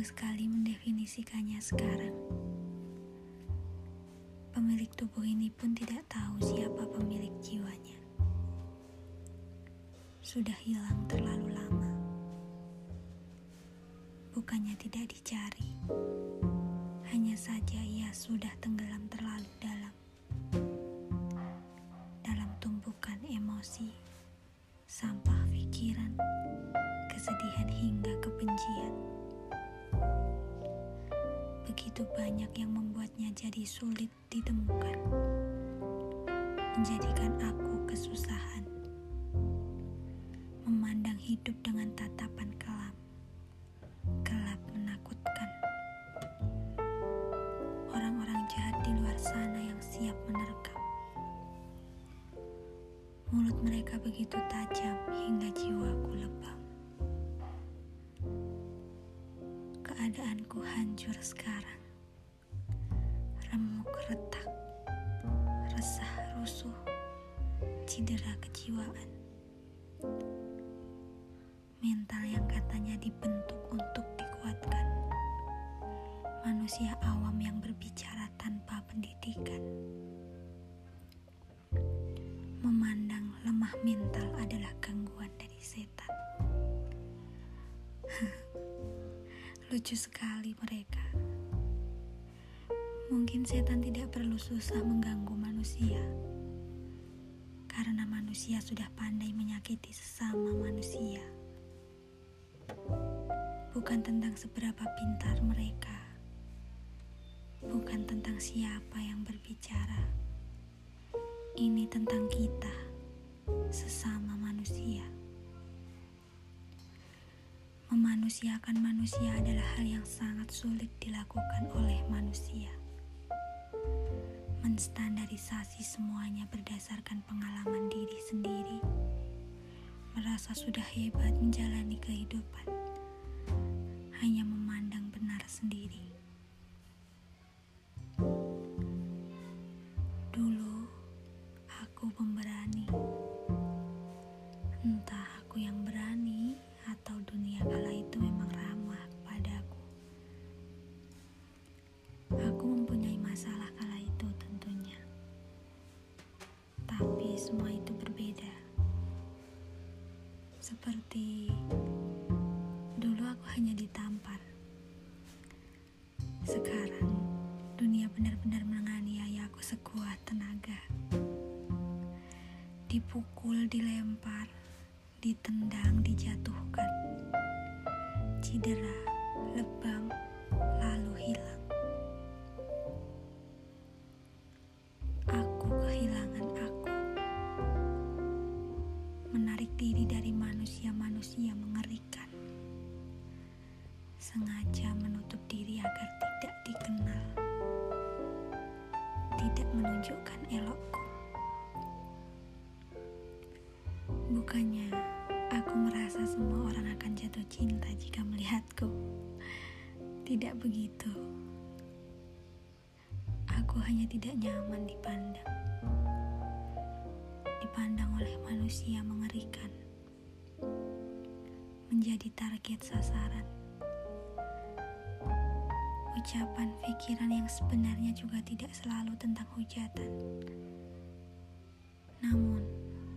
Bingung sekali mendefinisikannya sekarang. Pemilik tubuh ini pun tidak tahu siapa pemilik jiwanya. Sudah hilang terlalu lama. Bukannya tidak dicari. Hanya saja ia sudah tenggelam terlalu Begitu banyak yang membuatnya jadi sulit ditemukan. Menjadikan aku kesusahan. Memandang hidup dengan tatapan kelam. Gelap menakutkan. Orang-orang jahat di luar sana yang siap menerkam. Mulut mereka begitu tajam hingga jiwaku lebam. Keadaanku hancur sekarang. Cedera kejiwaan. Mental yang katanya dibentuk untuk dikuatkan. Manusia awam yang berbicara tanpa pendidikan. Memandang lemah mental adalah gangguan dari setan. Lucu sekali mereka. Mungkin setan tidak perlu susah mengganggu manusia. Karena manusia sudah pandai menyakiti sesama manusia. Bukan tentang seberapa pintar mereka. Bukan tentang siapa yang berbicara. Ini tentang kita, sesama manusia. Memanusiakan manusia adalah hal yang sangat sulit dilakukan oleh manusia. Menstandarisasi semuanya berdasarkan pengalaman diri sendiri, merasa sudah hebat menjalani kehidupan, hanya memandang benar sendiri. Sekuat tenaga. Dipukul, dilempar, ditendang, dijatuhkan, cedera, lebam, menunjukkan elokku. Bukannya aku merasa semua orang akan jatuh cinta jika melihatku. Tidak begitu. Aku hanya tidak nyaman dipandang. Dipandang oleh manusia mengerikan. Menjadi target sasaran. Ucapan pikiran yang sebenarnya juga tidak selalu tentang hujatan. Namun,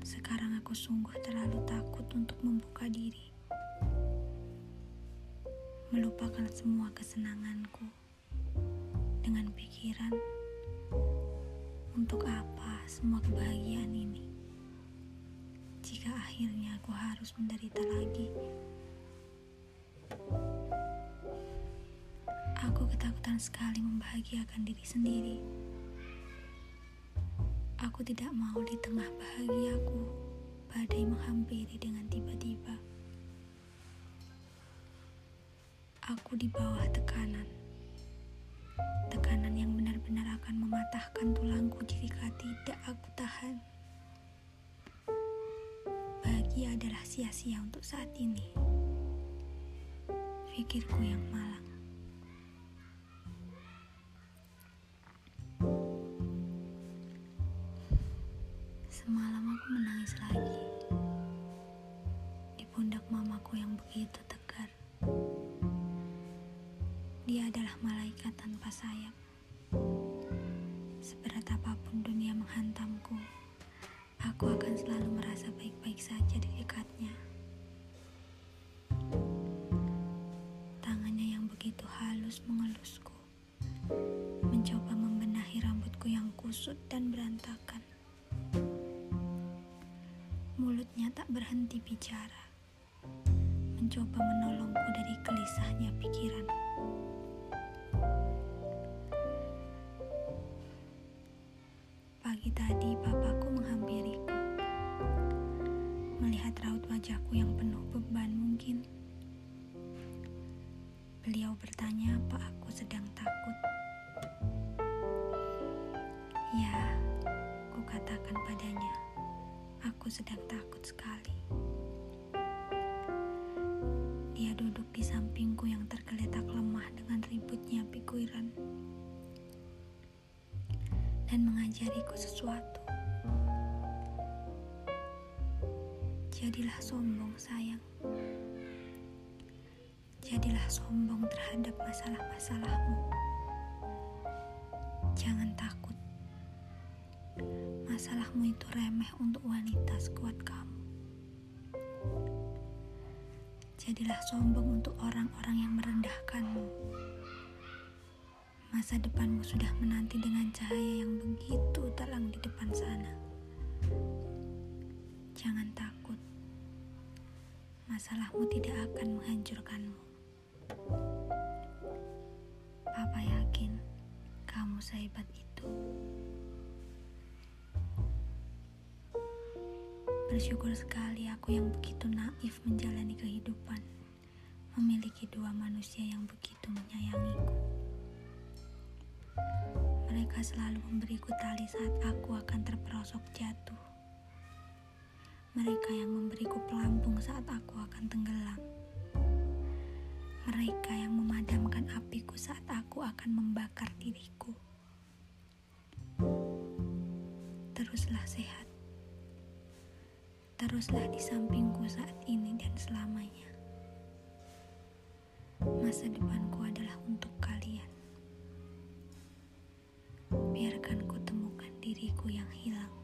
sekarang aku sungguh terlalu takut untuk membuka diri. Melupakan semua kesenanganku dengan pikiran untuk apa semua kebahagiaan ini jika akhirnya aku harus menderita lagi. Aku ketakutan sekali membahagiakan diri sendiri. Aku tidak mau di tengah bahagiaku badai menghampiri dengan tiba-tiba. Aku di bawah tekanan. Tekanan yang benar-benar akan mematahkan tulangku jika tidak aku tahan. Bahagia adalah sia-sia untuk saat ini. Pikirku yang malang. Semalam aku menangis lagi. Di pundak mamaku yang begitu tegar. adalah malaikat tanpa sayap. Seberat apa pun dunia menghantamku, aku akan selalu merasa baik-baik saja di dekatnya. Tangannya yang begitu halus mengelusku, mencoba membenahi rambutku yang kusut dan berantakan. Tak berhenti bicara, mencoba menolongku dari gelisahnya pikiran. Pagi tadi papaku menghampiriku. Melihat raut wajahku yang penuh beban mungkin. Beliau bertanya apa aku sedang takut. Ya, ku katakan padanya, aku sedang takut sekali. Dia duduk di sampingku yang tergeletak lemah dengan ributnya pikiran dan mengajariku sesuatu. Jadilah sombong, sayang. Jadilah sombong terhadap masalah-masalahmu. Jangan takut. Masalahmu itu remeh untuk wanita sekuat kamu. Jadilah sombong untuk orang-orang yang merendahkanmu Masa depanmu sudah menanti dengan cahaya yang begitu terang di depan sana. Jangan takut, masalahmu tidak akan menghancurkanmu. Papa yakin kamu sehebat itu. Bersyukur sekali aku yang begitu naif menjalani kehidupan, memiliki dua manusia yang begitu menyayangiku. Mereka selalu memberiku tali saat aku akan terperosok jatuh. Mereka yang memberiku pelampung saat aku akan tenggelam. Mereka yang memadamkan apiku saat aku akan membakar diriku. Teruslah sehat. Teruslah di sampingku saat ini dan selamanya. Masa depanku adalah untuk kalian biarkan ku temukan diriku yang hilang.